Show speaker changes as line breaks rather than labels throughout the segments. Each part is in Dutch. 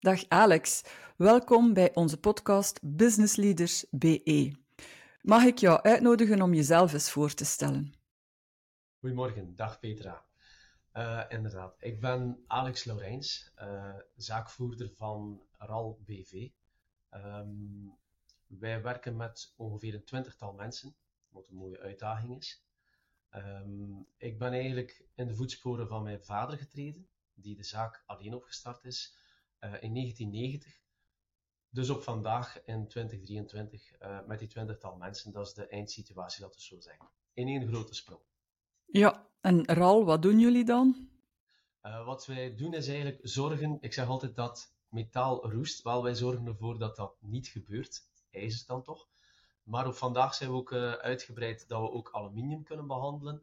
Dag Alex, welkom bij onze podcast Business Leaders BE. Mag ik jou uitnodigen om jezelf eens voor te stellen?
Goedemorgen, dag Petra. Uh, inderdaad, ik ben Alex Laurijns, uh, zaakvoerder van RAL BV. Um, wij werken met ongeveer een twintigtal mensen, wat een mooie uitdaging is. Um, ik ben eigenlijk in de voetsporen van mijn vader getreden, die de zaak alleen opgestart is in 1990. Dus op vandaag in 2023 uh, met die twintigtal mensen, dat is de eindsituatie, dat we zo zeggen. In één grote sprong.
Ja, en Ral, wat doen jullie dan?
Uh, wat wij doen is eigenlijk zorgen, ik zeg altijd dat metaal roest, wel wij zorgen ervoor dat dat niet gebeurt, ijzer dan toch. Maar op vandaag zijn we ook uh, uitgebreid dat we ook aluminium kunnen behandelen,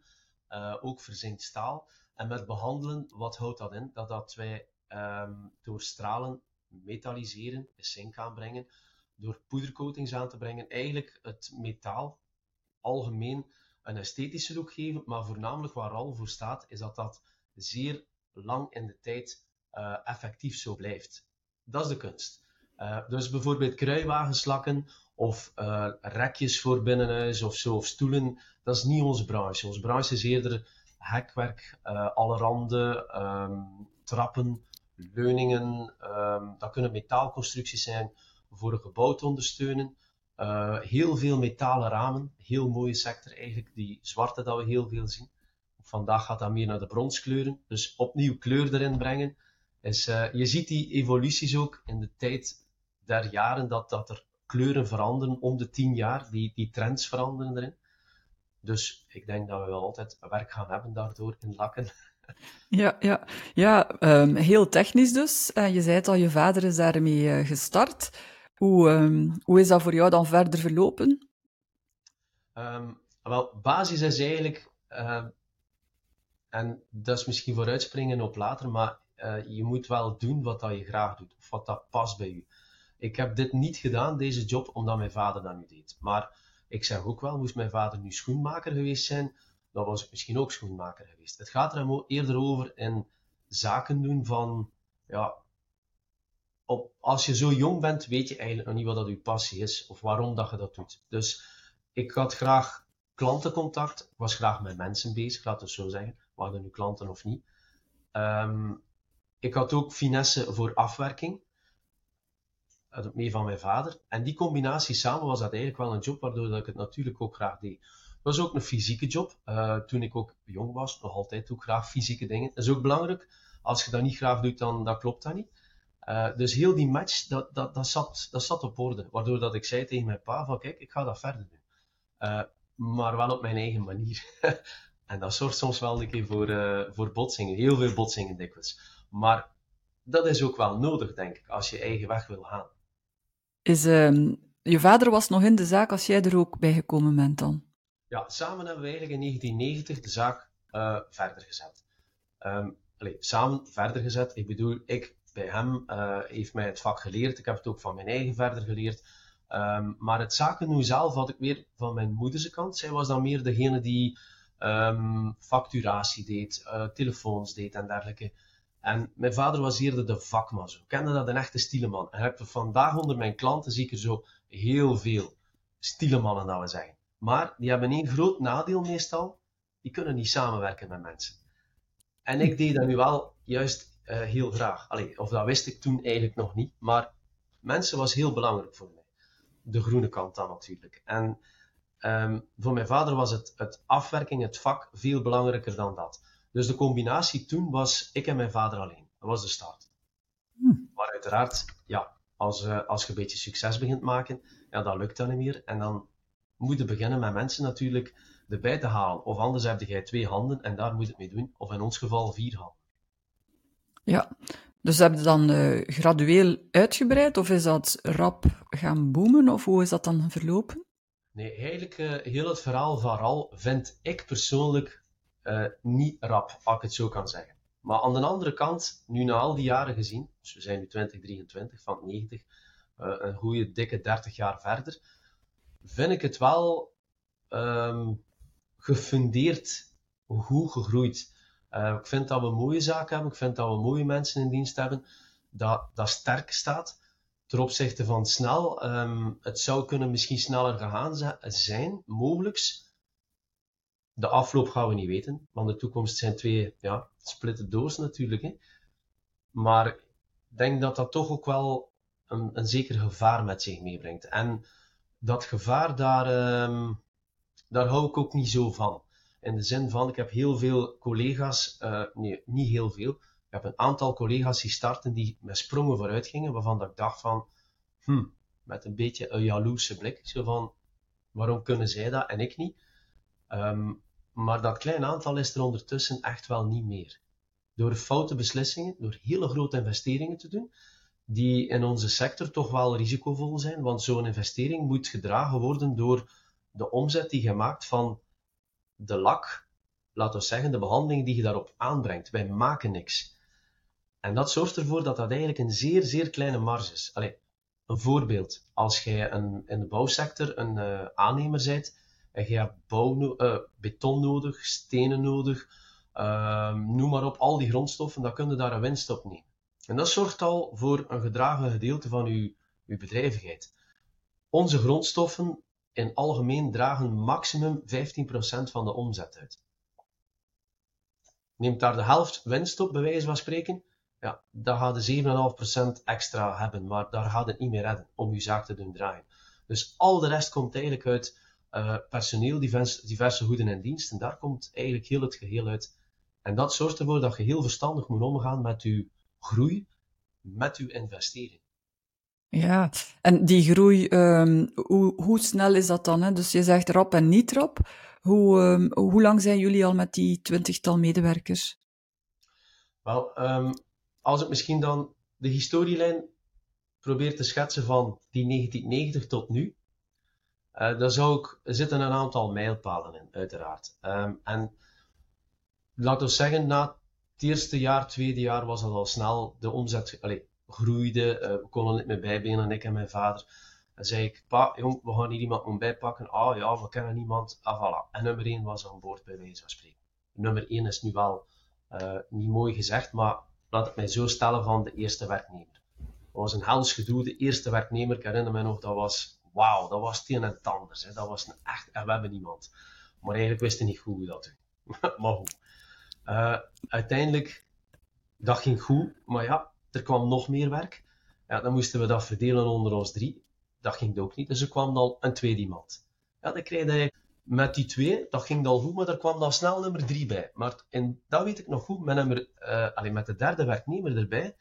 uh, ook verzinkt staal. En met behandelen, wat houdt dat in? Dat, dat wij um, door stralen metalliseren, zink aanbrengen, door poedercoatings aan te brengen, eigenlijk het metaal algemeen een esthetische look geven, maar voornamelijk waar RAL voor staat, is dat dat zeer lang in de tijd uh, effectief zo blijft. Dat is de kunst. Uh, dus bijvoorbeeld kruiwagenslakken of uh, rekjes voor binnenhuis of zo, of stoelen, dat is niet onze branche. Onze branche is eerder hekwerk, alle randen, um, trappen, leuningen. Um, dat kunnen metaalconstructies zijn voor een gebouw te ondersteunen. Uh, heel veel metalen ramen, heel mooie sector eigenlijk, die zwarte dat we heel veel zien. Vandaag gaat dat meer naar de bronskleuren, dus opnieuw kleur erin brengen. Is, uh, je ziet die evoluties ook in de tijd der jaren, dat, dat er kleuren veranderen om de tien jaar, die, die trends veranderen erin. Dus ik denk dat we wel altijd werk gaan hebben daardoor in lakken.
Ja, ja. ja um, heel technisch dus. Uh, je zei het al, je vader is daarmee uh, gestart. Hoe, um, hoe is dat voor jou dan verder verlopen?
Um, wel, basis is eigenlijk, en dat is misschien vooruitspringen op later, maar uh, je moet wel doen wat dat je graag doet, of wat dat past bij je. Ik heb dit niet gedaan, deze job, omdat mijn vader dat nu deed. Maar ik zeg ook wel, moest mijn vader nu schoenmaker geweest zijn, dan was ik misschien ook schoenmaker geweest. Het gaat er eerder over in zaken doen van, ja, op, als je zo jong bent, weet je eigenlijk nog niet wat dat je passie is of waarom dat je dat doet. Dus ik had graag klantencontact, ik was graag met mensen bezig, laten we zo zeggen, waren nu klanten of niet. Um, ik had ook finesse voor afwerking, uit mee van mijn vader. En die combinatie samen was dat eigenlijk wel een job waardoor dat ik het natuurlijk ook graag deed. Was ook een fysieke job. Uh, toen ik ook jong was, nog altijd ook graag fysieke dingen. Dat is ook belangrijk. Als je dat niet graag doet, dan dat klopt dat niet. Uh, dus heel die match, dat, dat, dat, zat, dat zat op orde. Waardoor dat ik zei tegen mijn pa van kijk, ik ga dat verder doen. Uh, maar wel op mijn eigen manier. en dat zorgt soms wel een keer voor, voor botsingen. Heel veel botsingen dikwijls. Maar dat is ook wel nodig, denk ik, als je eigen weg wil gaan.
Is, uh, je vader was nog in de zaak als jij er ook bij gekomen bent dan?
Ja, samen hebben we eigenlijk in 1990 de zaak verder gezet. Um, samen verder gezet. Ik bedoel, ik bij hem uh, heeft mij het vak geleerd. Ik heb het ook van mijn eigen verder geleerd. Um, maar het zaken nu zelf had ik weer van mijn moederse kant. Zij was dan meer degene die um, facturatie deed, uh, telefoons deed en dergelijke. En mijn vader was eerder de vakman. Zo. Kende dat een echte stieleman. En heb vandaag onder mijn klanten zie ik er zo heel veel stielemannen, dat we zeggen. Maar die hebben één groot nadeel meestal. Die kunnen niet samenwerken met mensen. En ik deed dat nu wel juist uh, heel graag. Allee, of dat wist ik toen eigenlijk nog niet. Maar mensen was heel belangrijk voor mij. De groene kant dan natuurlijk. En um, voor mijn vader was het, het afwerking, het vak, veel belangrijker dan dat. Dus de combinatie toen was ik en mijn vader alleen. Dat was de start. Hm. Maar uiteraard, ja, als, uh, als je een beetje succes begint maken, ja, dat lukt dan niet meer. En dan moet je beginnen met mensen natuurlijk erbij te halen. Of anders heb je twee handen en daar moet je het mee doen. Of in ons geval vier handen.
Ja, dus heb je dan uh, gradueel uitgebreid of is dat rap gaan boomen of hoe is dat dan verlopen?
Nee, eigenlijk uh, heel het verhaal van RAL vind ik persoonlijk uh, niet rap, als ik het zo kan zeggen. Maar aan de andere kant, nu na al die jaren gezien, dus we zijn nu 2023 van 90, een goede dikke 30 jaar verder, vind ik het wel um, gefundeerd goed gegroeid. Uh, ik vind dat we mooie zaken hebben. Ik vind dat we mooie mensen in dienst hebben. dat, dat sterk staat ten opzichte van snel. Ehm, het zou kunnen misschien sneller gegaan zijn, mogelijk. De afloop gaan we niet weten, want de toekomst zijn twee ja, splitte doos natuurlijk. Hè. Maar ik denk dat dat toch ook wel een, een zeker gevaar met zich meebrengt. En dat gevaar, daar, ehm, daar hou ik ook niet zo van. In de zin van, ik heb heel veel collega's, uh, nee, niet heel veel, ik heb een aantal collega's die starten die met sprongen vooruit gingen, waarvan dat ik dacht van, hm, met een beetje een jaloerse blik, zo van, waarom kunnen zij dat en ik niet? Um, maar dat klein aantal is er ondertussen echt wel niet meer. Door foute beslissingen, door hele grote investeringen te doen, die in onze sector toch wel risicovol zijn, want zo'n investering moet gedragen worden door de omzet die je maakt van de lak, laten we zeggen, de behandeling die je daarop aanbrengt. Wij maken niks. En dat zorgt ervoor dat dat eigenlijk een zeer, zeer kleine marge is. Een voorbeeld. Als jij een, in de bouwsector een uh, aannemer bent en je hebt bouw, uh, beton nodig, stenen nodig, uh, noem maar op, al die grondstoffen, dan kun je daar een winst op nemen. En dat zorgt al voor een gedragen gedeelte van uw, uw bedrijvigheid. Onze grondstoffen in algemeen dragen maximum 15% van de omzet uit. Neemt daar de helft winst op, bij wijze van spreken, ja, dan gaat je 7,5% extra hebben, maar daar gaat het niet meer redden om je zaak te doen draaien. Dus al de rest komt eigenlijk uit uh, personeel, diverse, diverse en diensten. Daar komt eigenlijk heel het geheel uit. En dat zorgt ervoor dat je heel verstandig moet omgaan met je groei, met je investering.
Ja, en die groei, um, hoe, hoe, snel is dat dan? Hè? Dus je zegt rap en niet rap. Hoe, um, hoe lang zijn jullie al met die twintigtal medewerkers?
Wel, um, als ik misschien dan de historielijn probeer te schetsen van die 1990 tot nu, uh, daar zou ik, er zitten een aantal mijlpalen in, uiteraard. en laten we zeggen, na eerste jaar, tweede jaar was het al snel de omzet, allez, groeide, uh, we konden niet meer bijbenen, ik en mijn vader. Dan zei ik, pa, jong, we gaan hier iemand om bijpakken. Ah ja, we kennen niemand. Ah, voilà. En nummer 1 was aan boord, bij wijze van spreken. Nummer 1 is nu wel uh, niet mooi gezegd, maar laat het mij zo stellen van de eerste werknemer. Dat was een hels gedoe. De eerste werknemer, ik herinner me nog, dat was, wauw, dat was het een en het anders. Hè. Dat was een echt, en we hebben niemand. Maar eigenlijk wisten niet goed hoe dat doen. maar goed. Uh, uiteindelijk, dat ging goed, maar ja, er kwam nog meer werk. Ja, dan moesten we dat verdelen onder ons drie. Dat ging ook niet, dus er kwam dan een tweede iemand. Ja, dan kreeg je met die twee, dat ging al goed, maar er kwam dan snel nummer drie bij. Maar en dat weet ik nog goed, met, nummer, uh, alleen met de derde werknemer erbij,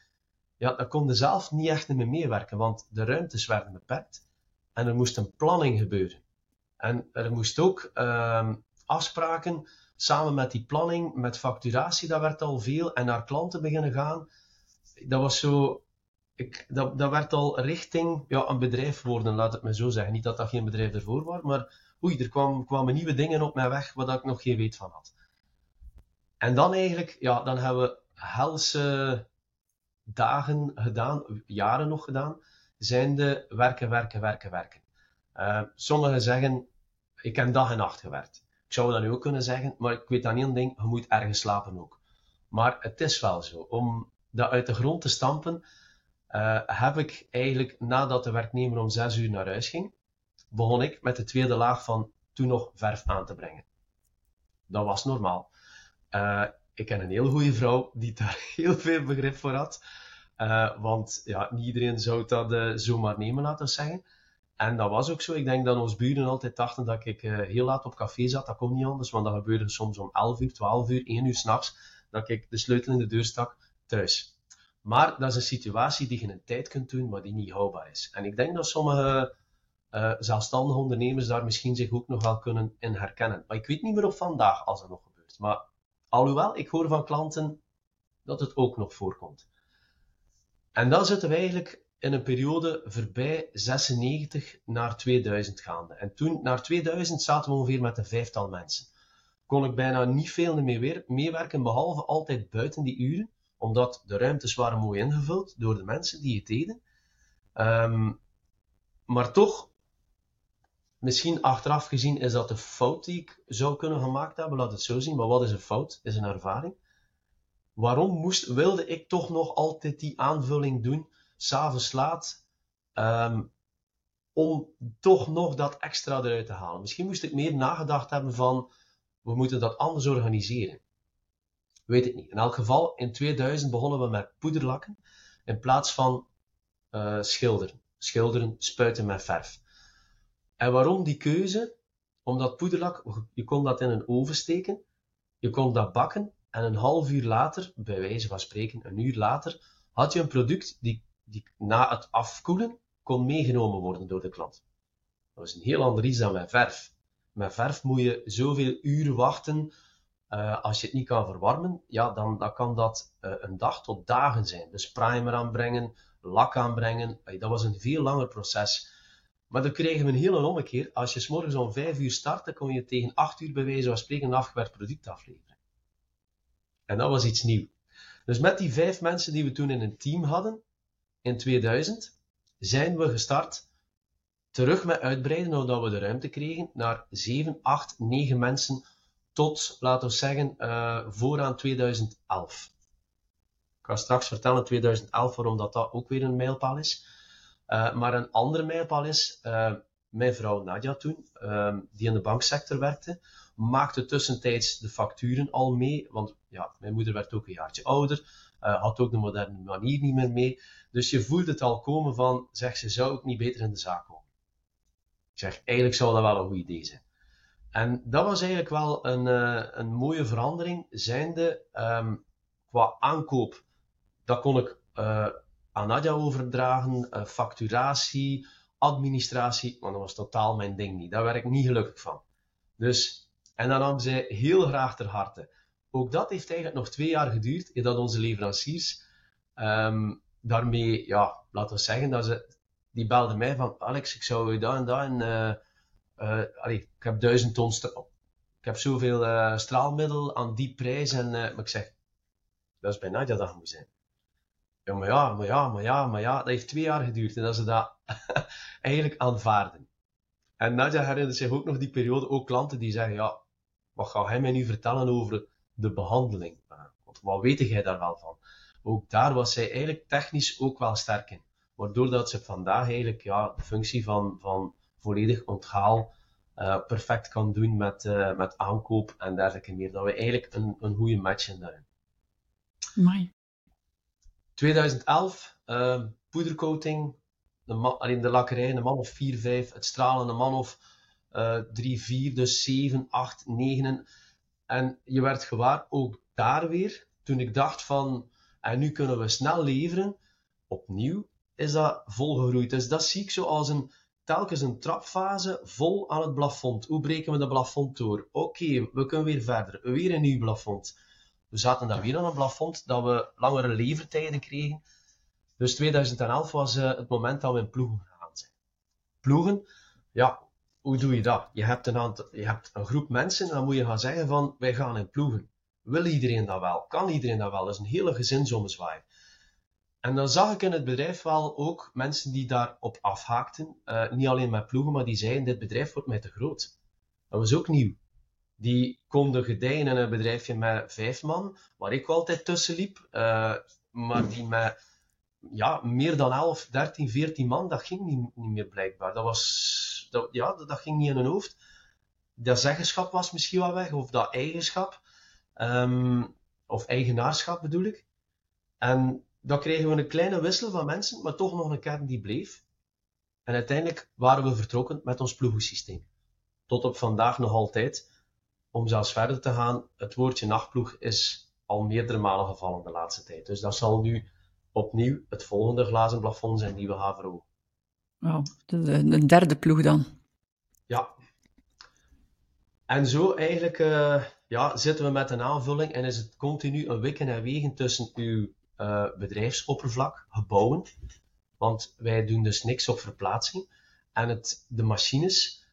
ja, dan kon je zelf niet echt meer meewerken, want de ruimtes werden beperkt en er moest een planning gebeuren. En er moest ook uh, afspraken samen met die planning, met facturatie, dat werd al veel, en naar klanten beginnen gaan dat was zo, ik, dat, dat werd al richting ja, een bedrijf worden, laat het me zo zeggen. Niet dat dat geen bedrijf ervoor was, maar oei, er kwam, kwamen nieuwe dingen op mij weg waar ik nog geen weet van had. En dan eigenlijk, ja, dan hebben we helse dagen gedaan, jaren nog gedaan, zijn de werken, werken, werken, werken. Uh, sommigen zeggen, ik heb dag en nacht gewerkt. Zou dat nu ook kunnen zeggen, maar ik weet aan één ding, je moet ergens slapen ook. Maar het is wel zo. Om dat uit de grond te stampen, uh, heb ik eigenlijk nadat de werknemer om zes uur naar huis ging, begon ik met de tweede laag van toen nog verf aan te brengen. Dat was normaal. Uh, ik ken een heel goede vrouw die daar heel veel begrip voor had. Uh, want ja, niet iedereen zou dat zomaar nemen, laten we zeggen. En dat was ook zo. Ik denk dat onze buren altijd dachten dat ik uh, heel laat op café zat. Dat kon niet anders, want dat gebeurde soms om 11 uur, 12 uur, 1 uur s'nachts. Dat ik de sleutel in de deur stak thuis. Maar dat is een situatie die je een tijd kunt doen, maar die niet houdbaar is. En ik denk dat sommige uh, zelfstandige ondernemers daar misschien zich ook nog wel kunnen in herkennen. Maar ik weet niet meer of vandaag als dat nog gebeurt. Maar alhoewel, ik hoor van klanten dat het ook nog voorkomt. En dan zitten we eigenlijk in een periode voorbij 96 naar 2000 gaande. En toen, naar 2000, zaten we ongeveer met een vijftal mensen. Kon ik bijna niet veel meer meewerken, behalve altijd buiten die uren omdat de ruimtes waren mooi ingevuld door de mensen die het deden. Um, maar toch, misschien achteraf gezien is dat de fout die ik zou kunnen gemaakt hebben, laat het zo zien. Maar wat is een fout? Is een ervaring. waarom moest, wilde ik toch nog altijd die aanvulling doen, s'avonds laat, um, om toch nog dat extra eruit te halen. Misschien moest ik meer nagedacht hebben van, we moeten dat anders organiseren. Weet ik niet. In elk geval, in 2000 begonnen we met poederlakken in plaats van uh, schilderen. Schilderen, spuiten met verf. En waarom die keuze? Omdat poederlak, je kon dat in een oven steken, je kon dat bakken en een half uur later, bij wijze van spreken een uur later, had je een product die, die na het afkoelen kon meegenomen worden door de klant. Dat was een heel ander iets dan met verf. Met verf moet je zoveel uren wachten. Uh, als je het niet kan verwarmen, ja, dan, dan kan dat uh, een dag tot dagen zijn. Dus primer aanbrengen, lak aanbrengen, dat was een veel langer proces. Maar dan kregen we een hele ommekeer. Als je s morgens om 5 uur startte, kon je tegen 8 uur bij wijze van spreken een afgewerkt product afleveren. En dat was iets nieuws. Dus met die vijf mensen die we toen in een team hadden, in 2000, zijn we gestart terug met uitbreiden, omdat we de ruimte kregen, naar 7, 8, 9 mensen tot, laten we zeggen, uh, vooraan 2011. Ik ga straks vertellen 2011 waarom dat, dat ook weer een mijlpaal is. Uh, maar een andere mijlpaal is, uh, mijn vrouw Nadia toen, uh, die in de banksector werkte, maakte tussentijds de facturen al mee, want ja, mijn moeder werd ook een jaartje ouder, had ook de moderne manier niet meer mee. Dus je voelt het al komen van, zeg, ze zou ook niet beter in de zaak komen. Ik zeg, eigenlijk zou dat wel een goed idee zijn. En dat was eigenlijk wel een, uh, een mooie verandering, zijnde um, qua aankoop. Dat kon ik uh, aan Nadja overdragen, facturatie, administratie, maar dat was totaal mijn ding niet. Daar werd ik niet gelukkig van. Dus, en dan nam zij heel graag ter harte. Ook dat heeft eigenlijk nog twee jaar geduurd, dat onze leveranciers um, daarmee, ja, laten we zeggen, dat ze, die belden mij van, Alex, ik zou je daar en daar, en, uh, allee, ik heb duizend ton, ik heb zoveel uh, straalmiddel aan die prijs, en, maar ik zeg, dat is bij Nadja dat moet zijn. Ja, maar ja, maar ja, maar ja, maar ja, dat heeft twee jaar geduurd, en dat ze dat eigenlijk aanvaarden. En Nadja herinnert zich ook nog die periode, ook klanten die zeggen, ja, wat gaat hij mij nu vertellen over de behandeling? Want wat weet jij daar wel van? ook daar was zij eigenlijk technisch ook wel sterk in. Waardoor dat ze vandaag eigenlijk ja, de functie van, van volledig onthaal uh, perfect kan doen met, uh, met aankoop en dergelijke meer. Dat we eigenlijk een, een goede match zijn daarin.
Mooi.
2011, uh, poedercoating, de, man, alleen de lakkerij, een man of 4, 5, het stralen, een man of 3, 4, dus 7, 8, 9. En je werd gewaar, ook daar weer, toen ik dacht van, en nu kunnen we snel leveren. Opnieuw is dat volgegroeid. Dus dat zie ik zo als een, telkens een trapfase vol aan het plafond. Hoe breken we de plafond door? Oké, we kunnen weer verder. Weer een nieuw plafond. We zaten dan weer aan een plafond dat we langere levertijden kregen. Dus 2011 was uh, het moment dat we in ploegen gegaan zijn. Ploegen, ja, hoe doe je dat? Je hebt een, aantal, je hebt een groep mensen en dan moet je gaan zeggen van, wij gaan in ploegen. Wil iedereen dat wel? Kan iedereen dat wel? Dat is een hele gezinsommezwaai. En dan zag ik in het bedrijf wel ook mensen die daarop afhaakten. Uh, niet alleen met ploegen, maar die zeiden: Dit bedrijf wordt mij te groot. Dat was ook nieuw. Die konden gedijen in een bedrijfje met vijf man, waar ik altijd tussen liep. Uh, maar die met ja, meer dan 11, 13, 14 man, dat ging niet, niet meer blijkbaar. Dat, was, dat, ja, dat, ging niet in hun hoofd. Dat zeggenschap was misschien wel weg, of dat eigenschap. Um, of eigenaarschap bedoel ik. En dan kregen we een kleine wissel van mensen, maar toch nog een kern die bleef. En uiteindelijk waren we vertrokken met ons ploegensysteem. Tot op vandaag nog altijd. Om zelfs verder te gaan, het woordje nachtploeg is al meerdere malen gevallen de laatste tijd. Dus dat zal nu opnieuw het volgende glazen plafond zijn die we gaan verhogen.
Wow, een derde ploeg dan.
Ja. En zo eigenlijk uh, ja, zitten we met een aanvulling en is het continu een wikken en wegen tussen uw uh, bedrijfsoppervlak, gebouwen, want wij doen dus niks op verplaatsing, en het, de machines,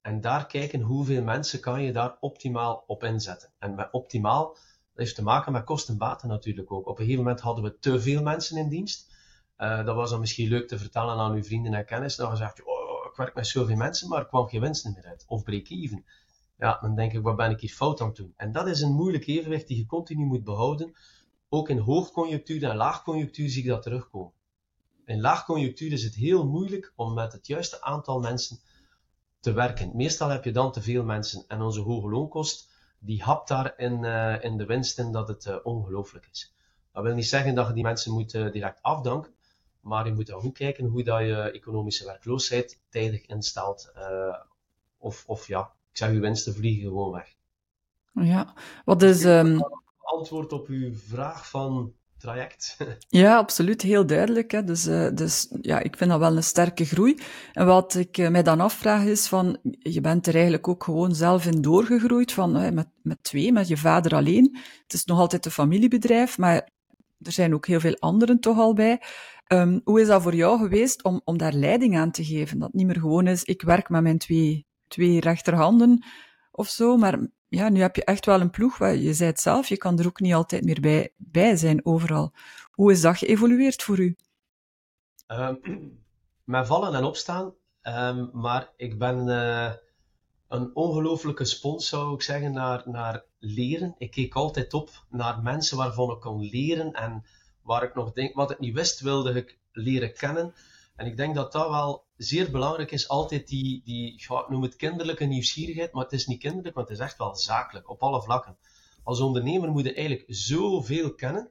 en daar kijken hoeveel mensen kan je daar optimaal op inzetten. En met optimaal, dat heeft te maken met kosten-baten natuurlijk ook. Op een gegeven moment hadden we te veel mensen in dienst. Uh, dat was dan misschien leuk te vertellen aan uw vrienden en kennis. Dan gezegd, oh, ik werk met zoveel mensen, maar er kwam geen winst meer uit. Of break-even ja, dan denk ik, wat ben ik hier fout aan het doen? En dat is een moeilijk evenwicht die je continu moet behouden. ook in hoogconjunctuur en laagconjunctuur zie ik dat terugkomen. In laagconjunctuur is het heel moeilijk om met het juiste aantal mensen te werken. Meestal heb je dan te veel mensen en onze hoge loonkost die hapt daar in, uh, in de winst in dat het uh, ongelooflijk is. Dat wil niet zeggen dat je die mensen moet direct afdanken, maar je moet dan goed kijken hoe dat je economische werkloosheid tijdig instelt. of, of ja, ik zeg, je winsten vliegen gewoon weg.
Ja, wat is... Um...
Antwoord op uw vraag van traject.
Ja, absoluut. Heel duidelijk. Hè. Dus, uh, dus ja, ik vind dat wel een sterke groei. En wat ik uh, mij dan afvraag is van, je bent er eigenlijk ook gewoon zelf in doorgegroeid van, uh, met, met twee, met je vader alleen. Het is nog altijd een familiebedrijf, maar er zijn ook heel veel anderen toch al bij. Um, hoe is dat voor jou geweest om, om daar leiding aan te geven? Dat niet meer gewoon is, ik werk met mijn twee, twee rechterhanden of zo, maar ja, nu heb je echt wel een ploeg, je zei het zelf, je kan er ook niet altijd meer bij, bij zijn overal. Hoe is dat geëvolueerd voor u?
Um, vallen en opstaan, um, maar ik ben uh, een ongelofelijke spons, zou ik zeggen, naar, naar leren. Ik keek altijd op naar mensen waarvan ik kon leren en waar ik nog denk, wat ik niet wist, wilde ik leren kennen. En ik denk dat dat wel zeer belangrijk is, altijd die, die ik noem het kinderlijke nieuwsgierigheid, maar het is niet kinderlijk, want het is echt wel zakelijk, op alle vlakken. Als ondernemer moet je eigenlijk zoveel kennen.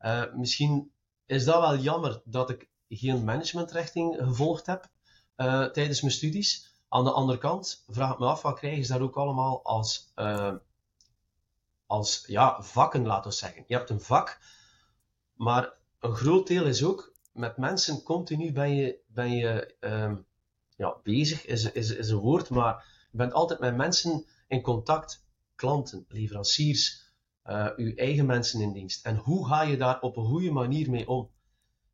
Uh, misschien is dat wel jammer dat ik geen managementrichting gevolgd heb uh, tijdens mijn studies. Aan de andere kant vraag ik me af, wat krijgen ze daar ook allemaal als, uh, als ja, vakken, laten we zeggen. Je hebt een vak, maar een groot deel is ook met mensen continu ben je, je um, ja, bezig, is, is, is een woord, maar je bent altijd met mensen in contact. Klanten, leveranciers, uh, uw eigen mensen in dienst. En hoe ga je daar op een goede manier mee om?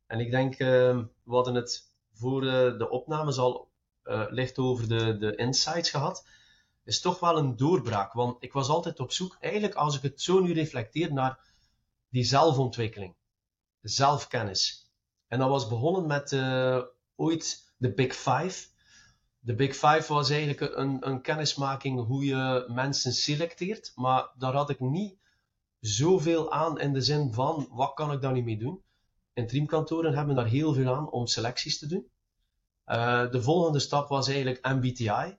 En ik denk, uh, we hadden het voor uh, de opnames al uh, licht over de, de insights gehad. Is toch wel een doorbraak, want ik was altijd op zoek, eigenlijk als ik het zo nu reflecteer, naar die zelfontwikkeling, zelfkennis. En dat was begonnen met uh, ooit de Big Five. De Big Five was eigenlijk een, een kennismaking hoe je mensen selecteert, maar daar had ik niet zoveel aan in de zin van wat kan ik daar niet mee doen. Interimkantoren hebben daar heel veel aan om selecties te doen. Uh, de volgende stap was eigenlijk MBTI.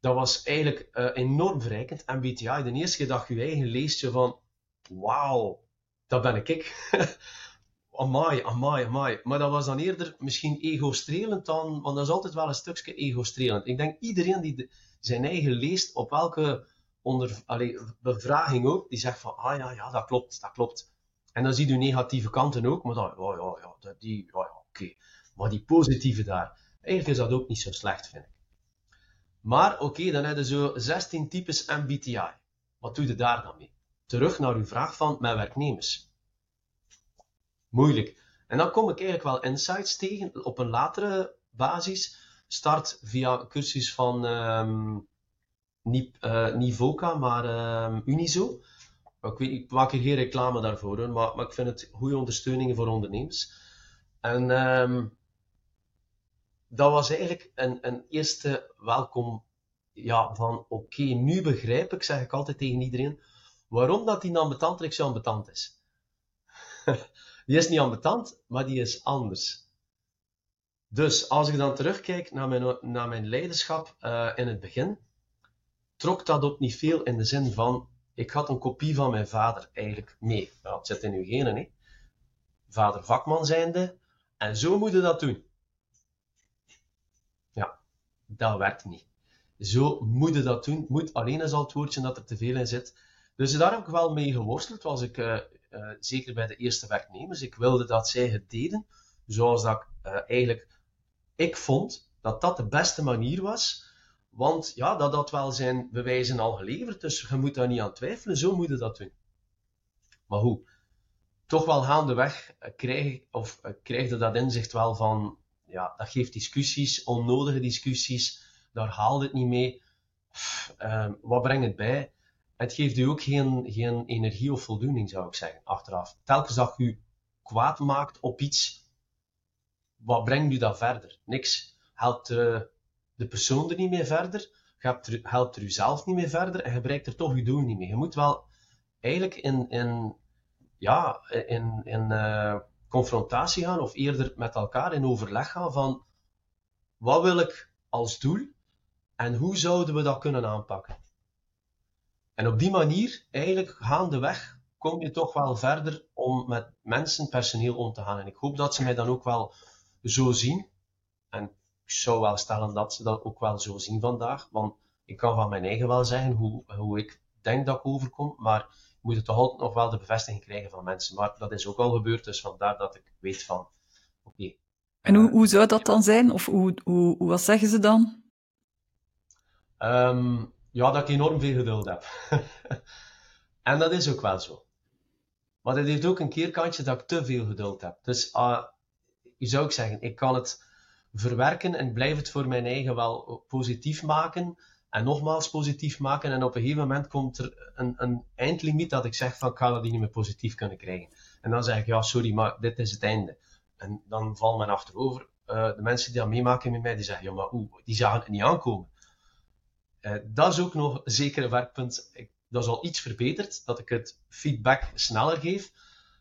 Dat was eigenlijk uh, enorm verrijkend. MBTI, de eerste keer dat je eigen leest je van, wauw, dat ben ik ik. amai, amai, amai. Maar dat was dan eerder misschien ego-strelend dan, want dat is altijd wel een stukje ego-strelend. Ik denk iedereen die zijn eigen leest, op welke onder, bevraging ook, die zegt van, ah ja, ja, dat klopt, dat klopt. En dan zie je negatieve kanten ook, maar dan, oh ja, ja, die, ja, oké. Maar die positieve daar, eigenlijk is dat ook niet zo slecht, vind ik. Maar oké, dan heb je zo 16 types MBTI. Wat doe je daar dan mee? Terug naar uw vraag van mijn werknemers moeilijk. En dan kom ik eigenlijk wel insights tegen op een latere basis. Start via cursus van um, niet, uh, VOCA, maar um, Unizo. Ik, weet, ik maak hier geen reclame daarvoor, maar, maar ik vind het goede ondersteuning voor ondernemers. En um, dat was eigenlijk een, een eerste welkom ja, van oké, nu begrijp ik, zeg ik altijd tegen iedereen, waarom dat die ambetant zo ambetant is. Die is niet ambetant, maar die is anders. Dus als ik dan terugkijk naar mijn, naar mijn leiderschap uh, in het begin, trok dat ook niet veel in de zin van, ik had een kopie van mijn vader eigenlijk mee. Nou, het zit in uw genen, hè. Vader vakman zijnde, en zo moet dat doen. Ja, dat werkt niet. Zo moet je dat doen. Moet alleen is al het woordje dat er te veel in zit. Dus daar heb ik wel mee geworsteld. Was ik uh, uh, zeker bij de eerste werknemers. Ik wilde dat zij het deden zoals dat uh, eigenlijk ik vond dat dat de beste manier was. Want ja, dat had wel zijn bewijzen al geleverd, dus je moet daar niet aan twijfelen, zo moet je dat doen. Maar hoe? Toch wel gaandeweg krijg, of, krijg je dat inzicht wel van, ja, dat geeft discussies, onnodige discussies, daar haalt het niet mee. Uh, wat brengt het bij? Het geeft u ook geen, geen energie of voldoening, zou ik zeggen, achteraf. Telkens dat u kwaad maakt op iets, wat brengt u dan verder? Niks. Helpt uh, de persoon er niet meer verder? Er, helpt er zelf niet meer verder? En je bereikt er toch uw doel niet mee. Je moet wel eigenlijk in, in ja, in, in uh, confrontatie gaan of eerder met elkaar in overleg gaan van wat wil ik als doel en hoe zouden we dat kunnen aanpakken. En op die manier, eigenlijk gaandeweg, kom je toch wel verder om met mensen, personeel om te gaan. En ik hoop dat ze mij dan ook wel zo zien. En ik zou wel stellen dat ze dat ook wel zo zien vandaag. Want ik kan van mijn eigen wel zeggen hoe, hoe ik denk dat ik overkom. Maar ik moet het toch altijd nog wel de bevestiging krijgen van mensen. Maar dat is ook al gebeurd, dus vandaar dat ik weet van, oké.
en hoe, hoe zou dat dan zijn? Of hoe, hoe, hoe, wat zeggen ze dan?
Um, ja, dat ik enorm veel geduld heb. en dat is ook wel zo. Maar het heeft ook een keerkantje dat ik te veel geduld heb. Dus uh, je zou ik zeggen, ik kan het verwerken en blijf het voor mijn eigen wel positief maken. En nogmaals positief maken. En op een gegeven moment komt er een, een eindlimiet dat ik zeg van ik ga dat niet meer positief kunnen krijgen. En dan zeg ik ja, sorry, maar dit is het einde. En dan valt men achterover. Uh, de mensen die dat meemaken met mij, die zeggen ja, maar oeh, die zagen het niet aankomen. Uh, dat is ook nog zeker een werkpunt. Ik, dat is al iets verbeterd, dat ik het feedback sneller geef.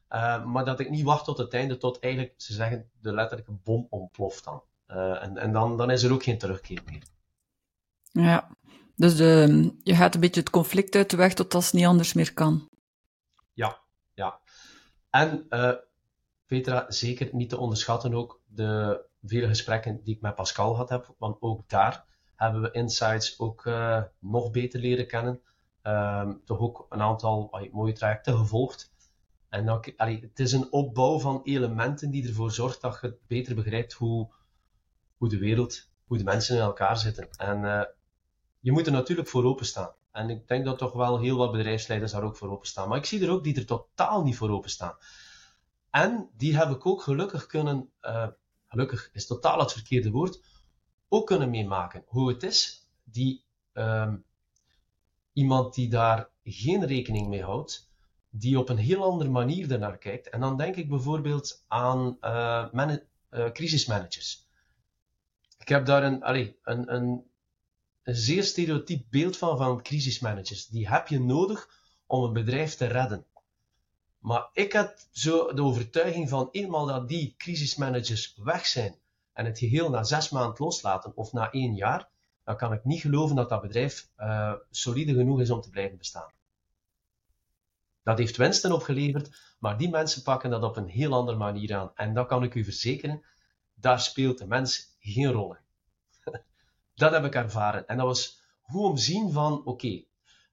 Uh, maar dat ik niet wacht tot het einde, tot eigenlijk, ze zeggen, de letterlijke bom ontploft dan. Uh, en en dan, dan is er ook geen terugkeer meer.
Ja, dus de, je gaat een beetje het conflict uit de weg tot als het niet anders meer kan.
Ja, ja. En uh, Petra, zeker niet te onderschatten ook de vele gesprekken die ik met Pascal gehad heb, want ook daar hebben we insights ook uh, nog beter leren kennen. Um, toch ook een aantal mooie trajecten gevolgd. En dan, allee, het is een opbouw van elementen die ervoor zorgt dat je beter begrijpt hoe, hoe de wereld, hoe de mensen in elkaar zitten. En uh, je moet er natuurlijk voor openstaan. En ik denk dat toch wel heel wat bedrijfsleiders daar ook voor openstaan. Maar ik zie er ook die er totaal niet voor openstaan. En die heb ik ook gelukkig kunnen, uh, gelukkig is totaal het verkeerde woord, ook kunnen meemaken. Hoe het is, die, um, iemand die daar geen rekening mee houdt, die op een heel andere manier ernaar kijkt. En dan denk ik bijvoorbeeld aan uh, uh, crisismanagers. Ik heb daar een, een, een, zeer stereotyp beeld van, van crisismanagers. Die heb je nodig om een bedrijf te redden. Maar ik heb zo de overtuiging van eenmaal dat die crisismanagers weg zijn en het geheel na zes maanden loslaten of na één jaar, dan kan ik niet geloven dat dat bedrijf uh, solide genoeg is om te blijven bestaan. Dat heeft winsten opgeleverd, maar die mensen pakken dat op een heel andere manier aan. En dat kan ik u verzekeren, daar speelt de mens geen rol in. dat heb ik ervaren. En dat was goed om zien van, oké,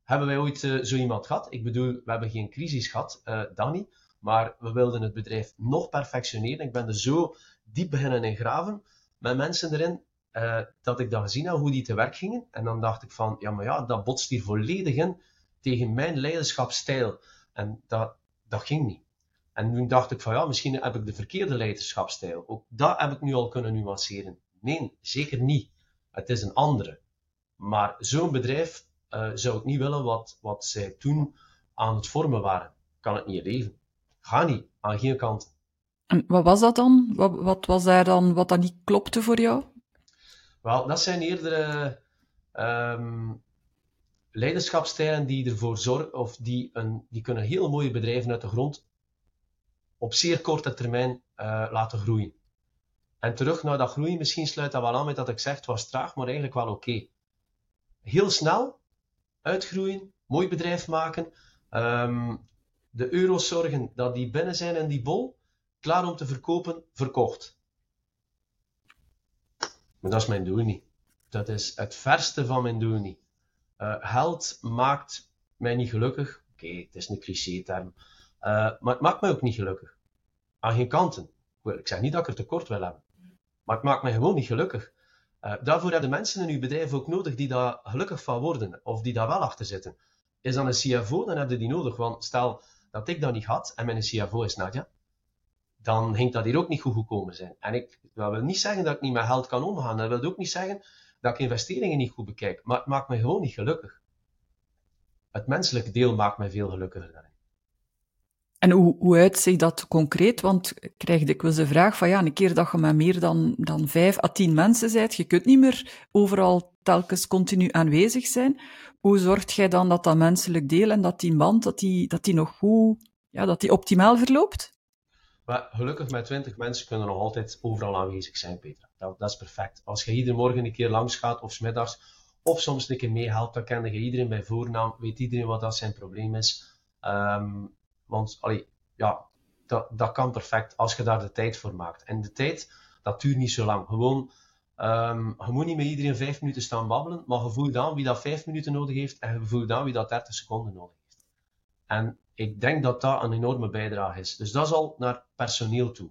hebben wij ooit uh, zo iemand gehad? Ik bedoel, we hebben geen crisis gehad, uh, dat niet. Maar we wilden het bedrijf nog perfectioneren. Ik ben er zo diep beginnen in graven met mensen erin, uh, dat ik dan gezien heb hoe die te werk gingen. En dan dacht ik van, ja, maar ja, dat botst hier volledig in tegen mijn leiderschapsstijl. En dat, dat ging niet. En toen dacht ik van, ja, misschien heb ik de verkeerde leiderschapsstijl. Ook dat heb ik nu al kunnen nuanceren. Nee, zeker niet. Het is een andere. Maar zo'n bedrijf uh, zou ik niet willen wat, wat zij toen aan het vormen waren. Kan het niet leven. Ga niet, aan geen kant.
En wat was dat dan? Wat, wat was daar dan wat dat niet klopte voor jou?
Wel, dat zijn eerder um, leiderschapstijlen die ervoor zorgen, of die, een, die kunnen heel mooie bedrijven uit de grond op zeer korte termijn uh, laten groeien. En terug naar dat groeien, misschien sluit dat wel aan met dat ik zeg, het was traag, maar eigenlijk wel oké. Okay. Heel snel uitgroeien, mooi bedrijf maken, um, de euro's zorgen dat die binnen zijn in die bol, klaar om te verkopen, verkocht. Maar dat is mijn doel niet. Dat is het verste van mijn doel niet. Uh, geld maakt mij niet gelukkig. Oké, het is een cliché-term. Uh, maar het maakt mij ook niet gelukkig. Aan geen kanten. Ik zeg niet dat ik er tekort wil hebben. Maar het maakt mij gewoon niet gelukkig. Uh, daarvoor hebben mensen in uw bedrijf ook nodig die daar gelukkig van worden. Of die daar wel achter zitten. Is dan een CFO, dan heb je die nodig. Want stel dat ik dat niet had en mijn CFO is Nadja dan ging dat hier ook niet goed gekomen zijn. En ik, dat wil niet zeggen dat ik niet met geld kan omgaan. Dat wil ook niet zeggen dat ik investeringen niet goed bekijk. Maar het maakt me gewoon niet gelukkig. Het menselijke deel maakt mij veel gelukkiger dan
En hoe, hoe uitziet dat concreet? Want ik krijg dikwijls de vraag van ja, een keer dat je met meer dan, dan vijf à tien mensen bent, je kunt niet meer overal telkens continu aanwezig zijn. Hoe zorgt jij dan dat dat menselijk deel en dat die band, dat die, dat die nog goed ja, dat die optimaal verloopt?
Maar gelukkig met 20 mensen kunnen nog altijd overal aanwezig zijn, Petra. Dat, dat is perfect. Als je iedere morgen een keer langs gaat of smiddags, of soms een keer meehelpt, dan kende je iedereen bij voornaam, weet iedereen wat dat zijn probleem is. Ehm, want allee, ja, dat, dat kan perfect als je daar de tijd voor maakt. En de tijd, dat duurt niet zo lang. Gewoon, um, je moet niet met iedereen vijf minuten staan babbelen, maar je voelt aan wie dat vijf minuten nodig heeft en je voelt aan wie dat 30 seconden nodig heeft. En ik denk dat dat een enorme bijdrage is. Dus dat is al naar personeel toe.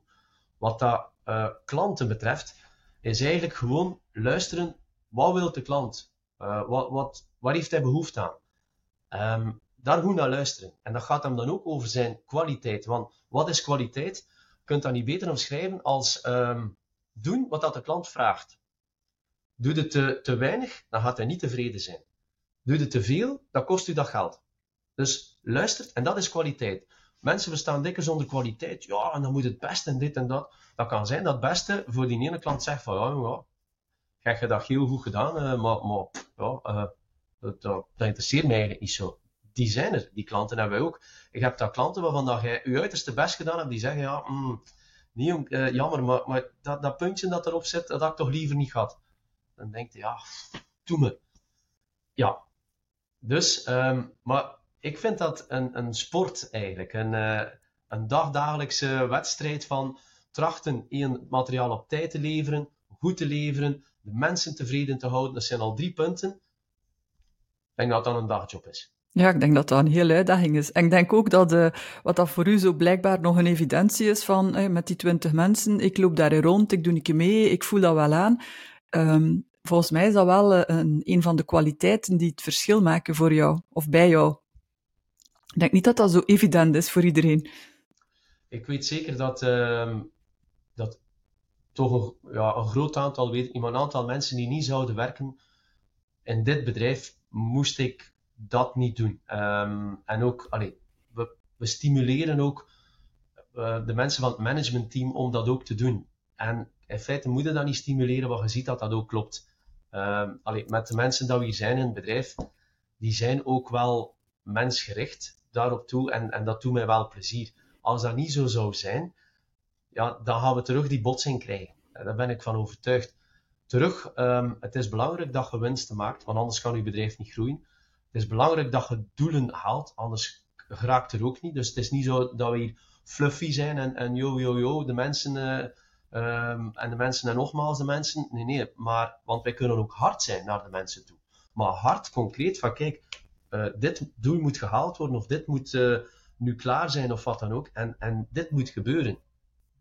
Wat dat uh, klanten betreft, is eigenlijk gewoon luisteren. Wat wil de klant? Uh, wat, wat, waar heeft hij behoefte aan? Um, daar goed naar luisteren. En dat gaat hem dan ook over zijn kwaliteit. Want wat is kwaliteit? Je kunt dat niet beter omschrijven als um, doen wat dat de klant vraagt. Doe het te, te weinig, dan gaat hij niet tevreden zijn. Doe het te veel, dan kost u dat geld. Dus luistert, en dat is kwaliteit. Mensen verstaan dikker zonder kwaliteit. Ja, en dan moet het beste en dit en dat. Dat kan zijn dat het beste voor die ene klant zegt van, ja, kijk, je dat heel goed gedaan, uh, maar, maar ja, uh, dat, dat, interesseert mij eigenlijk niet zo. Die zijn er, die klanten hebben wij ook. Ik heb daar klanten waarvan dat jij je uiterste best gedaan hebt, die zeggen, ja, mm, niet, uh, jammer, maar, maar dat, dat puntje dat erop zit, dat had ik toch liever niet gehad. Dan denkt je, ja, doe me. Ja. Dus, um, maar ik vind dat een, een sport eigenlijk. Een, uh, een dagdagelijkse wedstrijd van trachten één materiaal op tijd te leveren, goed te leveren, de mensen tevreden te houden. Dat zijn al drie punten. Ik denk dat dat een dagjob is.
Ja, ik denk dat dat een hele uitdaging is. En ik denk ook dat uh, wat dat voor u zo blijkbaar nog een evidentie is van uh, met die twintig mensen, ik loop daar rond, ik doe een mee, ik voel dat wel aan. Um, volgens mij is dat wel een, een van de kwaliteiten die het verschil maken voor jou of bij jou. Ik denk niet dat dat zo evident is voor iedereen.
Ik weet zeker dat, uh, dat toch een, ja, een groot aantal, weet, een aantal mensen die niet zouden werken in dit bedrijf, moest ik dat niet doen. Um, en ook, allee, we, we stimuleren ook uh, de mensen van het managementteam om dat ook te doen. En in feite moet je dat niet stimuleren, want je ziet dat dat ook klopt. Um, met de mensen die we hier zijn in het bedrijf, die zijn ook wel mensgericht daarop toe en, en dat doet mij wel plezier. Als dat niet zo zou zijn, ja, dan gaan we terug die botsing krijgen. Daar ben ik van overtuigd. Terug, um, het is belangrijk dat je winsten maakt, want anders kan je bedrijf niet groeien. Het is belangrijk dat je doelen haalt, anders geraakt er ook niet. Dus het is niet zo dat we hier fluffy zijn en, en yo, yo, yo, de mensen uh, um, en de mensen en nogmaals de mensen. Nee, nee, maar, want wij kunnen ook hard zijn naar de mensen toe. Maar hard, concreet, van kijk, uh, dit doel moet gehaald worden of dit moet uh, nu klaar zijn of wat dan ook. En, en dit moet gebeuren.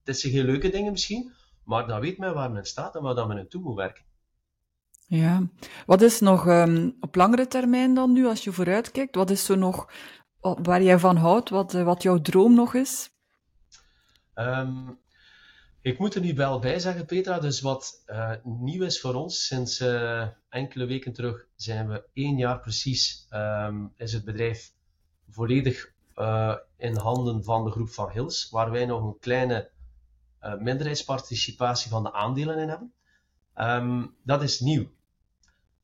Het zijn geen leuke dingen misschien, maar dan weet men waar men staat en waar men naartoe moet werken.
Ja, wat is nog um, op langere termijn dan nu, als je vooruitkijkt, wat is zo nog waar jij van houdt, wat, uh, wat jouw droom nog is?
Um, ik moet er nu wel bij zeggen, Petra, dus wat uh, nieuw is voor ons, sinds uh, enkele weken terug zijn we één jaar precies, um, is het bedrijf volledig in handen van de groep van Hills, waar wij nog een kleine minderheidsparticipatie van de aandelen in hebben. Dat is nieuw.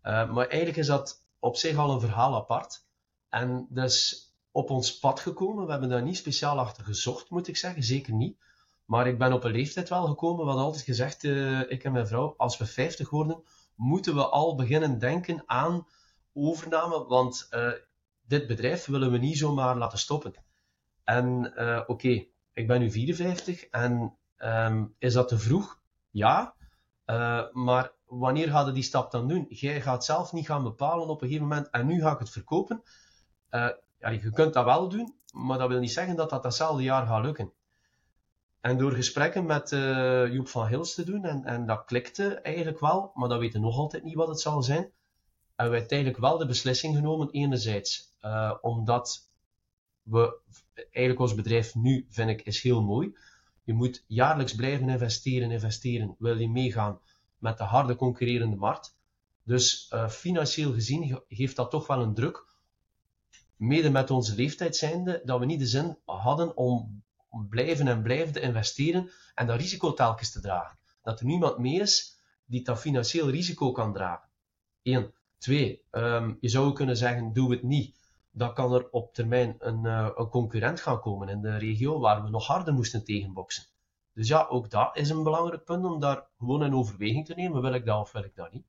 Maar eigenlijk is dat op zich al een verhaal apart. En dus op ons pad gekomen, we hebben daar niet speciaal achter gezocht, moet ik zeggen, zeker niet. Maar ik ben op een leeftijd wel gekomen, we altijd gezegd, uh, ik en mijn vrouw, als we 50 worden, moeten we al beginnen denken aan overname, want uh, dit bedrijf willen we niet zomaar laten stoppen. En oké, ik ben nu 54 en um, is dat te vroeg? Ja, maar wanneer ga je die stap dan doen? Jij gaat zelf niet gaan bepalen op een gegeven moment en nu ga ik het verkopen. ja, je kunt dat wel doen, maar dat wil niet zeggen dat dat datzelfde jaar gaat lukken. En door gesprekken met uh, Joep van Hils te doen, en, en dat klikte eigenlijk wel, maar dat weten nog altijd niet wat het zal zijn, hebben we uiteindelijk wel de beslissing genomen, enerzijds uh, omdat we, eigenlijk ons bedrijf nu, vind ik, is heel mooi. Je moet jaarlijks blijven investeren, investeren, wil je meegaan met de harde concurrerende markt. Dus uh, financieel gezien geeft dat toch wel een druk, mede met onze leeftijd zijnde, dat we niet de zin hadden om blijven en blijven te investeren en dat risico telkens te dragen. Dat er niemand mee is die dat financieel risico kan dragen. Eén. Twee, um, je zou kunnen zeggen, doe het niet. dan kan er op termijn een, uh, een concurrent gaan komen in de regio waar we nog harder moesten tegenboksen. Dus ja, ook dat is een belangrijk punt om daar gewoon in overweging te nemen. Wil ik dat of wil ik dat niet?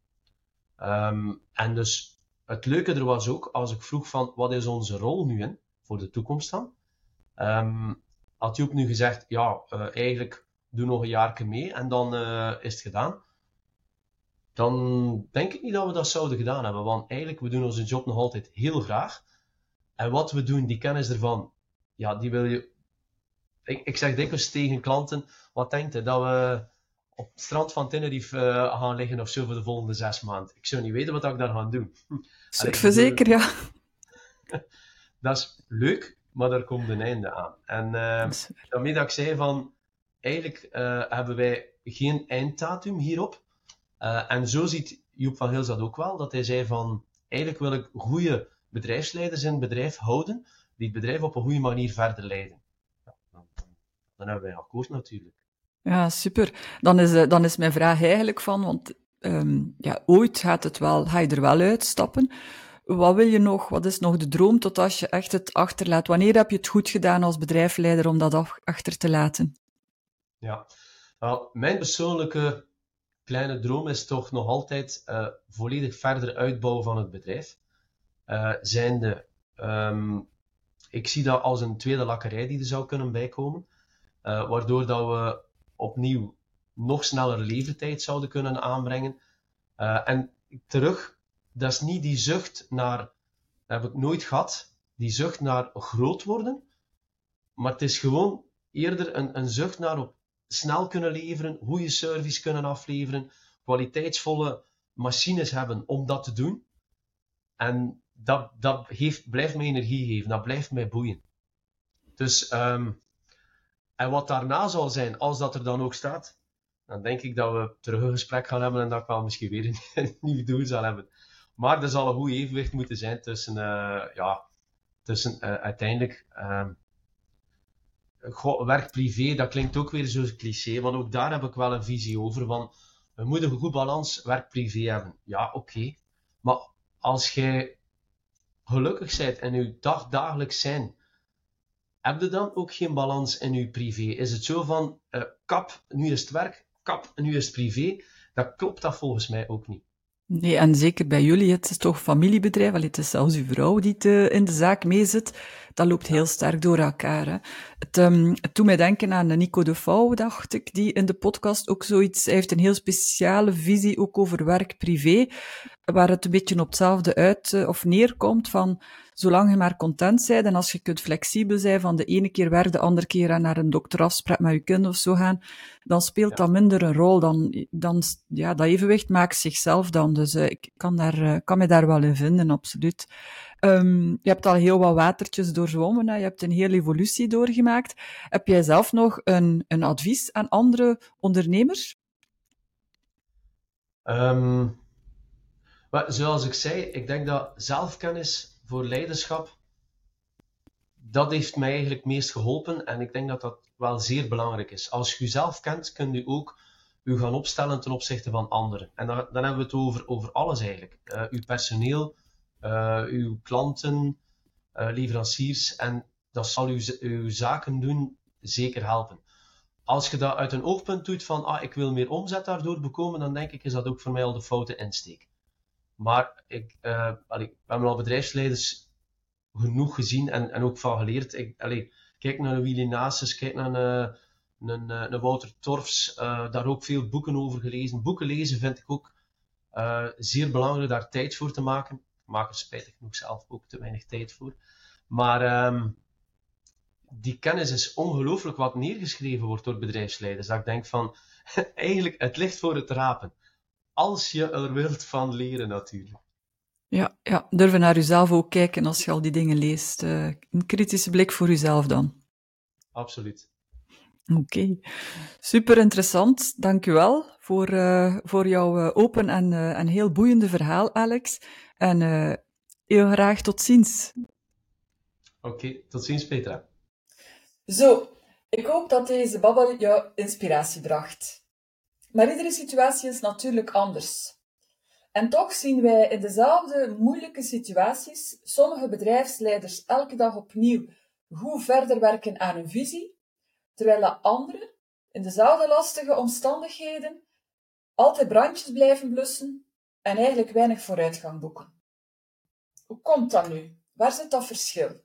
Um, en dus het leuke er was ook, als ik vroeg van wat is onze rol nu in, voor de toekomst dan, um, had Joep nu gezegd, ja, uh, eigenlijk doe nog een jaar mee en dan uh, is het gedaan. Dan denk ik niet dat we dat zouden gedaan hebben, want eigenlijk, we doen onze job nog altijd heel graag. En wat we doen, die kennis ervan, ja, die wil je... Ik, ik zeg dikwijls tegen klanten, wat denkt je, dat we op het strand van Tenerife uh, gaan liggen of zo voor de volgende zes maanden. Ik zou niet weten wat ik daar ga doen.
Surfen ja.
dat is leuk, maar daar komt een einde aan. En uh, daarmee dat ik zei van, eigenlijk uh, hebben wij geen einddatum hierop. Uh, en zo ziet Joep van Hils dat ook wel, dat hij zei van, eigenlijk wil ik goede bedrijfsleiders in het bedrijf houden, die het bedrijf op een goede manier verder leiden. Dan, dan, hebben wij akkoord natuurlijk.
Ja, super. Dan is, dan is mijn vraag eigenlijk van, want um, ja, ooit gaat het wel, ga je er wel uitstappen. Wat wil je nog? Wat is nog de droom tot als je echt het achterlaat? Wanneer heb je het goed gedaan als bedrijfsleider om dat achter te laten?
Ja, nou, mijn persoonlijke kleine droom is toch nog altijd uh, volledig verder uitbouwen van het bedrijf. Uh, zijnde, um, ik zie dat als een tweede lakkerij die er zou kunnen bijkomen, uh, waardoor dat we opnieuw nog sneller levertijd zouden kunnen aanbrengen. en terug dat is niet die zucht naar, dat heb ik nooit gehad, die zucht naar groot worden, maar het is gewoon eerder een, een zucht naar op snel kunnen leveren, goede service kunnen afleveren, kwaliteitsvolle machines hebben om dat te doen. En dat, dat blijft mij energie geven, dat blijft mij boeien. Dus, um, en wat daarna zal zijn, als dat er dan ook staat, dan denk ik dat we terug een gesprek gaan hebben en dat ik wel misschien weer een, een nieuw doel zal hebben. Maar er zal een goed evenwicht moeten zijn tussen, uh, ja, tussen uh, uiteindelijk uh, werk-privé. Dat klinkt ook weer zo'n cliché, want ook daar heb ik wel een visie over. Van, we moeten een goed balans werk-privé hebben. Ja, oké. Maar als jij gelukkig bent in je dag, dagelijks zijn, heb je dan ook geen balans in je privé? Is het zo van, uh, kap, nu is het werk, kap, nu is het privé? Dat klopt dat volgens mij ook niet.
Nee, en zeker bij jullie, het is toch familiebedrijf, het is zelfs uw vrouw die te, in de zaak meezit. Dat loopt heel sterk door elkaar. Hè. Het, um, het doet mij denken aan Nico de Vouw, dacht ik, die in de podcast ook zoiets, hij heeft een heel speciale visie ook over werk-privé, waar het een beetje op hetzelfde uit uh, of neerkomt van, zolang je maar content bent en als je kunt flexibel zijn van de ene keer werk, de andere keer naar een dokterafspraak met je kind of zo gaan, dan speelt ja. dat minder een rol. Dan, dan, ja, dat evenwicht maakt zichzelf dan. Dus uh, ik kan, daar, uh, kan me daar wel in vinden, absoluut. Um, je hebt al heel wat watertjes doorzwommen, hè? je hebt een hele evolutie doorgemaakt. Heb jij zelf nog een, een advies aan andere ondernemers?
Um, maar zoals ik zei, ik denk dat zelfkennis voor leiderschap, dat heeft mij eigenlijk meest geholpen en ik denk dat dat wel zeer belangrijk is. Als je jezelf kent, kun je ook u gaan opstellen ten opzichte van anderen. En dan, dan hebben we het over, over alles eigenlijk. Uh, uw personeel, uh, uw klanten, uh, leveranciers en dat zal uw, uw zaken doen zeker helpen. Als je dat uit een oogpunt doet van ah, ik wil meer omzet daardoor bekomen, dan denk ik is dat ook voor mij al de foute insteek. Maar ik, uh, allee, we hebben al bedrijfsleiders genoeg gezien en, en ook van geleerd. Ik, kijk naar een Willy Nasus, kijk naar een, een, een Wouter Torfs, uh, daar ook veel boeken over gelezen. Boeken lezen vind ik ook zeer belangrijk, daar tijd voor te maken. Ik maak er spijtig genoeg zelf ook te weinig tijd voor. Maar um, die kennis is ongelooflijk wat neergeschreven wordt door bedrijfsleiders. Dat ik denk van, eigenlijk, het ligt voor het rapen als je er wilt van leren natuurlijk.
Ja, ja, durven naar jezelf ook kijken als je al die dingen leest. Uh, een kritische blik voor jezelf dan.
Absoluut.
Oké, okay. super interessant. Dank u wel voor, uh, voor jouw uh, open en, en heel boeiende verhaal, Alex. En heel graag tot ziens.
Oké, okay, tot ziens, Petra.
Zo, ik hoop dat deze babbel jou inspiratie bracht. Maar iedere situatie is natuurlijk anders. En toch zien wij in dezelfde moeilijke situaties sommige bedrijfsleiders elke dag opnieuw goed verder werken aan hun visie, terwijl de anderen in dezelfde lastige omstandigheden altijd brandjes blijven blussen en eigenlijk weinig vooruitgang boeken. Hoe komt dat nu? Waar zit dat verschil?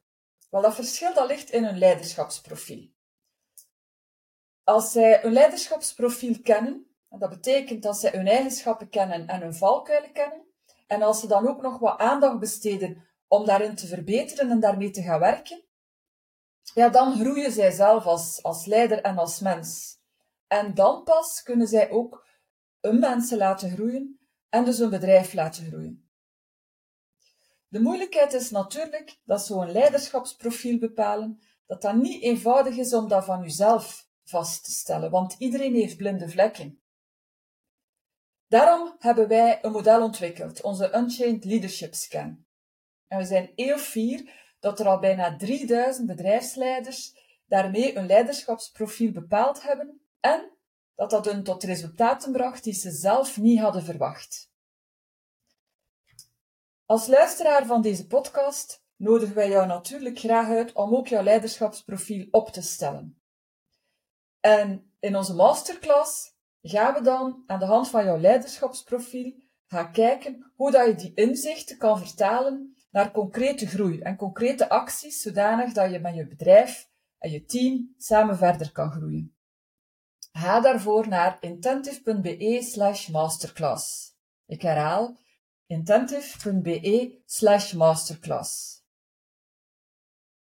Wel, dat verschil dat ligt in hun leiderschapsprofiel. Als zij hun leiderschapsprofiel kennen, dat betekent dat zij hun eigenschappen kennen en hun valkuilen kennen, en als ze dan ook nog wat aandacht besteden om daarin te verbeteren en daarmee te gaan werken, ja, dan groeien zij zelf als, als leider en als mens. En dan pas kunnen zij ook hun mensen laten groeien en dus hun bedrijf laten groeien. De moeilijkheid is natuurlijk dat zo'n leiderschapsprofiel bepalen, dat dat niet eenvoudig is om dat van uzelf vast te stellen, want iedereen heeft blinde vlekken. Daarom hebben wij een model ontwikkeld, onze Unchained Leadership Scan. En we zijn eeuw vier dat er al bijna 3000 bedrijfsleiders daarmee een leiderschapsprofiel bepaald hebben en dat dat hun tot resultaten bracht die ze zelf niet hadden verwacht. Als luisteraar van deze podcast nodigen wij jou natuurlijk graag uit om ook jouw leiderschapsprofiel op te stellen. En in onze masterclass gaan we dan aan de hand van jouw leiderschapsprofiel gaan kijken hoe dat je die inzichten kan vertalen naar concrete groei en concrete acties, zodanig dat je met je bedrijf en je team samen verder kan groeien. Ga daarvoor naar intentive.be slash masterclass. Ik herhaal intentive.be slash masterclass.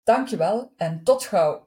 Dankjewel en tot gauw!